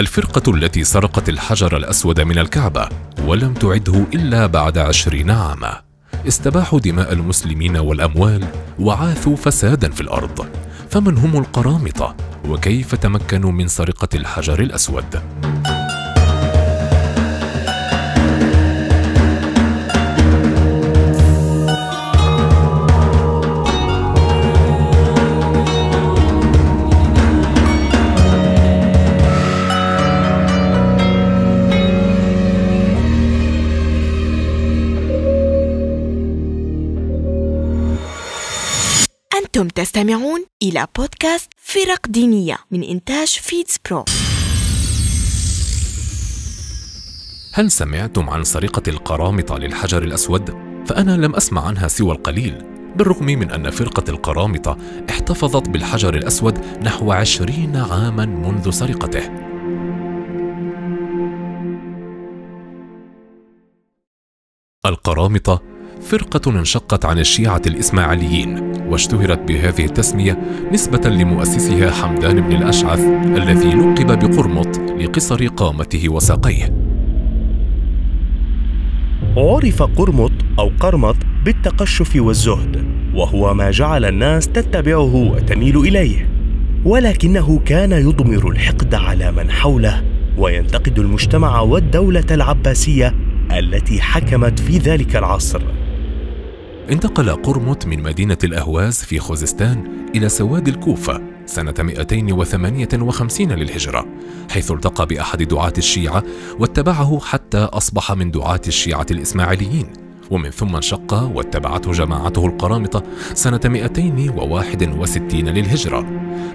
الفرقة التي سرقت الحجر الأسود من الكعبة ولم تعده إلا بعد عشرين عاما. استباحوا دماء المسلمين والأموال وعاثوا فسادا في الأرض. فمن هم القرامطة؟ وكيف تمكنوا من سرقة الحجر الأسود؟ أنتم تستمعون إلى بودكاست فرق دينية من إنتاج فيدز برو هل سمعتم عن سرقة القرامطة للحجر الأسود؟ فأنا لم أسمع عنها سوى القليل بالرغم من أن فرقة القرامطة احتفظت بالحجر الأسود نحو عشرين عاما منذ سرقته القرامطة فرقة انشقت عن الشيعة الإسماعيليين واشتهرت بهذه التسمية نسبة لمؤسسها حمدان بن الأشعث الذي لقب بقرمط لقصر قامته وساقيه. عرف قرمط أو قرمط بالتقشف والزهد وهو ما جعل الناس تتبعه وتميل إليه. ولكنه كان يضمر الحقد على من حوله وينتقد المجتمع والدولة العباسية التي حكمت في ذلك العصر. انتقل قرمط من مدينة الأهواز في خوزستان إلى سواد الكوفة سنة 258 للهجرة حيث التقى بأحد دعاة الشيعة واتبعه حتى أصبح من دعاة الشيعة الإسماعيليين ومن ثم انشق واتبعته جماعته القرامطة سنة 261 للهجرة.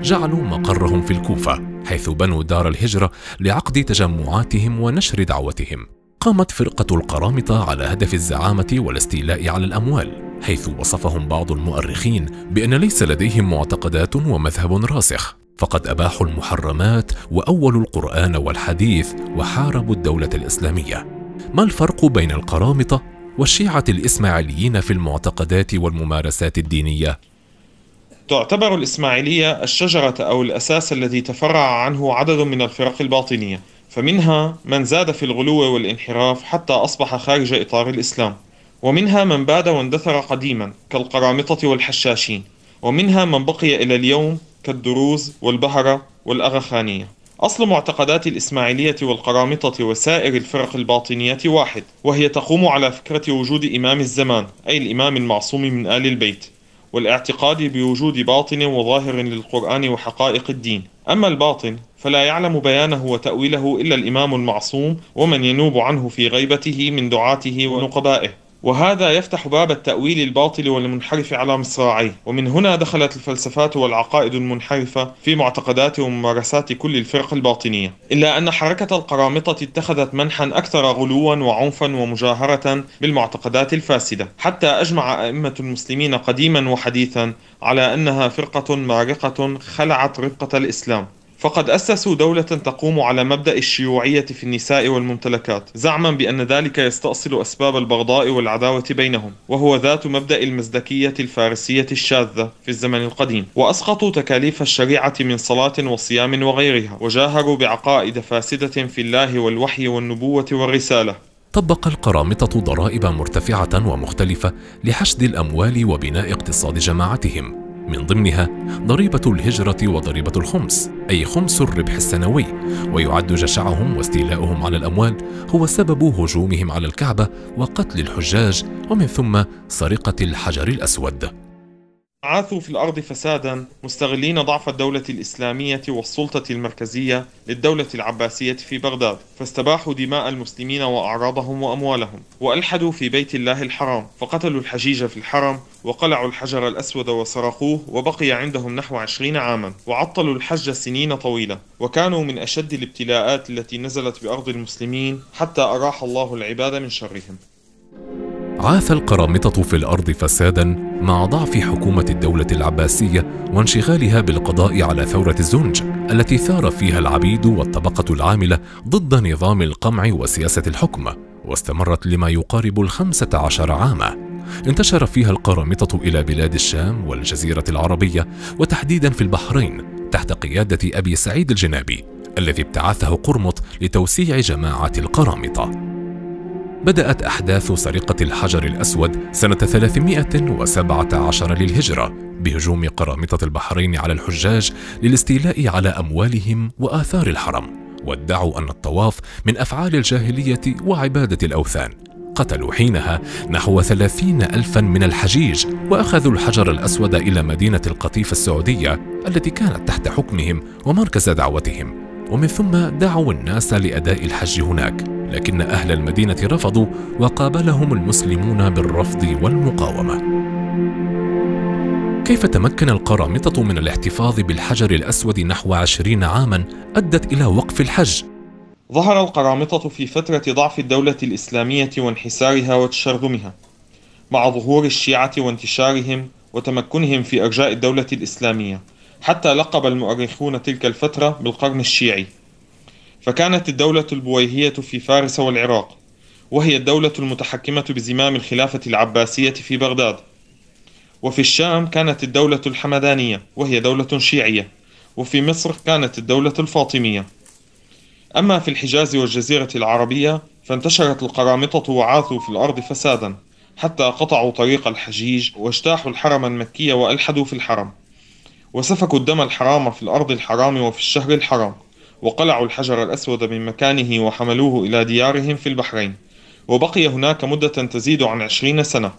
جعلوا مقرهم في الكوفة حيث بنوا دار الهجرة لعقد تجمعاتهم ونشر دعوتهم. قامت فرقة القرامطة على هدف الزعامة والاستيلاء على الأموال حيث وصفهم بعض المؤرخين بأن ليس لديهم معتقدات ومذهب راسخ. فقد أباحوا المحرمات وأولوا القرآن والحديث وحاربوا الدولة الإسلامية. ما الفرق بين القرامطة والشيعة الإسماعيليين في المعتقدات والممارسات الدينية؟ تعتبر الإسماعيلية الشجرة أو الأساس الذي تفرع عنه عدد من الفرق الباطنية. فمنها من زاد في الغلو والانحراف حتى أصبح خارج إطار الإسلام ومنها من باد واندثر قديما كالقرامطة والحشاشين ومنها من بقي إلى اليوم كالدروز والبهرة والأغاخانية. أصل معتقدات الإسماعيلية والقرامطة وسائر الفرق الباطنية واحد وهي تقوم على فكرة وجود إمام الزمان أي الإمام المعصوم من آل البيت. والاعتقاد بوجود باطن وظاهر للقرآن وحقائق الدين. أما الباطن فلا يعلم بيانه وتأويله إلا الإمام المعصوم ومن ينوب عنه في غيبته من دعاته ونقبائه. وهذا يفتح باب التأويل الباطل والمنحرف على مصراعيه. ومن هنا دخلت الفلسفات والعقائد المنحرفة في معتقدات وممارسات كل الفرق الباطنية. إلا أن حركة القرامطة اتخذت منحا أكثر غلوا وعنفا ومجاهرة بالمعتقدات الفاسدة. حتى أجمع أئمة المسلمين قديما وحديثا على أنها فرقة مارقة خلعت رقة الإسلام. فقد أسسوا دولة تقوم على مبدأ الشيوعية في النساء والممتلكات زعما بأن ذلك يستأصل أسباب البغضاء والعداوة بينهم وهو ذات مبدأ المزدكية الفارسية الشاذة في الزمن القديم. وأسقطوا تكاليف الشريعة من صلاة وصيام وغيرها وجاهروا بعقائد فاسدة في الله والوحي والنبوة والرسالة. طبق القرامطة ضرائب مرتفعة ومختلفة لحشد الأموال وبناء اقتصاد جماعتهم. من ضمنها ضريبة الهجرة وضريبة الخمس أي خمس الربح السنوي ويعد جشعهم واستيلاؤهم على الأموال هو سبب هجومهم على الكعبة وقتل الحجاج ومن ثم سرقة الحجر الأسود. عاثوا في الأرض فسادا مستغلين ضعف الدولة الإسلامية والسلطة المركزية للدولة العباسية في بغداد فاستباحوا دماء المسلمين وأعراضهم وأموالهم وألحدوا في بيت الله الحرام فقتلوا الحجيج في الحرم وقلعوا الحجر الأسود وسرقوه وبقي عندهم نحو عشرين عاما وعطلوا الحج سنين طويلة وكانوا من أشد الابتلاءات التي نزلت بأرض المسلمين حتى أراح الله العباد من شرهم. عاث القرامطة في الأرض فسادا مع ضعف حكومة الدولة العباسية وانشغالها بالقضاء على ثورة الزنج التي ثار فيها العبيد والطبقة العاملة ضد نظام القمع وسياسة الحكم واستمرت لما يقارب الخمسة عشر عاما. انتشر فيها القرامطة إلى بلاد الشام والجزيرة العربية وتحديدا في البحرين تحت قيادة أبي سعيد الجنابي الذي ابتعثه قرمط لتوسيع جماعة القرامطة. بدأت أحداث سرقة الحجر الأسود سنة 317 للهجرة بهجوم قرامطة البحرين على الحجاج للاستيلاء على أموالهم وآثار الحرم وادعوا أن الطواف من أفعال الجاهلية وعبادة الأوثان. قتلوا حينها نحو ثلاثين ألفا من الحجيج وأخذوا الحجر الأسود إلى مدينة القطيف السعودية التي كانت تحت حكمهم ومركز دعوتهم. ومن ثم دعوا الناس لأداء الحج هناك. لكن أهل المدينة رفضوا وقابلهم المسلمون بالرفض والمقاومة. كيف تمكن القرامطة من الاحتفاظ بالحجر الأسود نحو عشرين عاما أدت إلى وقف الحج؟ ظهر القرامطة في فترة ضعف الدولة الإسلامية وانحسارها وتشرذمها مع ظهور الشيعة وانتشارهم وتمكنهم في إرجاء الدولة الإسلامية حتى لقب المؤرخون تلك الفترة بالقرن الشيعي. فكانت الدولة البويهية في فارس والعراق وهي الدولة المتحكمة بزمام الخلافة العباسية في بغداد. وفي الشام كانت الدولة الحمدانية وهي دولة شيعية. وفي مصر كانت الدولة الفاطمية. أما في الحجاز والجزيرة العربية فانتشرت القرامطة وعاثوا في الأرض فسادا حتى قطعوا طريق الحجيج واجتاحوا الحرم المكي وألحدوا في الحرم. وسفكوا الدم الحرام في الأرض الحرام وفي الشهر الحرام. وقلعوا الحجر الأسود من مكانه وحملوه إلى ديارهم في البحرين. وبقي هناك مدة تزيد عن عشرين سنة.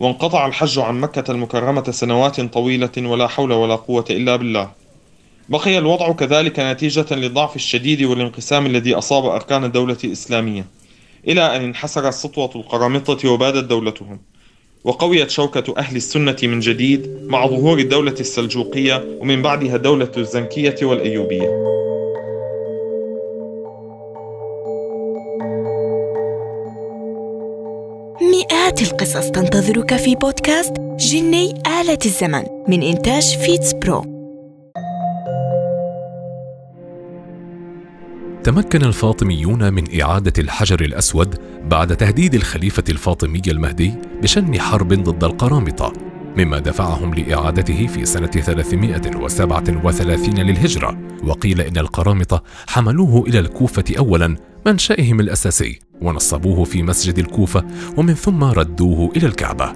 وانقطع الحج عن مكة المكرمة سنوات طويلة ولا حول ولا قوة إلا بالله. بقي الوضع كذلك نتيجة للضعف الشديد والانقسام الذي أصاب أركان الدولة الإسلامية. إلى أن انحسرت سطوة القرامطة وبادت دولتهم. وقويت شوكة أهل السنة من جديد مع ظهور الدولة السلجوقية ومن بعدها الدولة الزنكية والأيوبية. القصص تنتظرك في بودكاست جني آلة الزمن من إنتاج فيتس برو. تمكن الفاطميون من إعادة الحجر الأسود بعد تهديد الخليفة الفاطمي المهدي بشن حرب ضد القرامطة مما دفعهم لإعادته في سنة 337 للهجرة. وقيل إن القرامطة حملوه إلى الكوفة أولا منشأهم الأساسي. ونصبوه في مسجد الكوفة ومن ثم ردوه إلى الكعبة.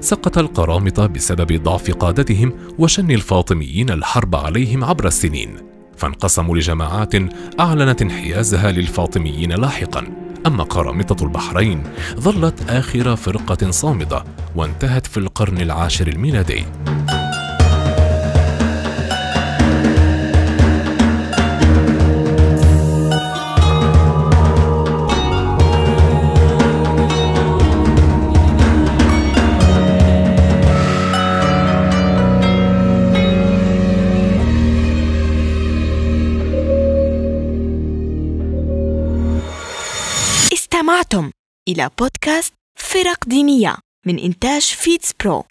سقط القرامطة بسبب ضعف قادتهم وشن الفاطميين الحرب عليهم عبر السنين فانقسموا لجماعات أعلنت انحيازها للفاطميين لاحقا. أما قرامطة البحرين ظلت آخر فرقة صامدة وانتهت في القرن العاشر الميلادي. استمعتم إلى بودكاست فرق دينية من إنتاج فيتس برو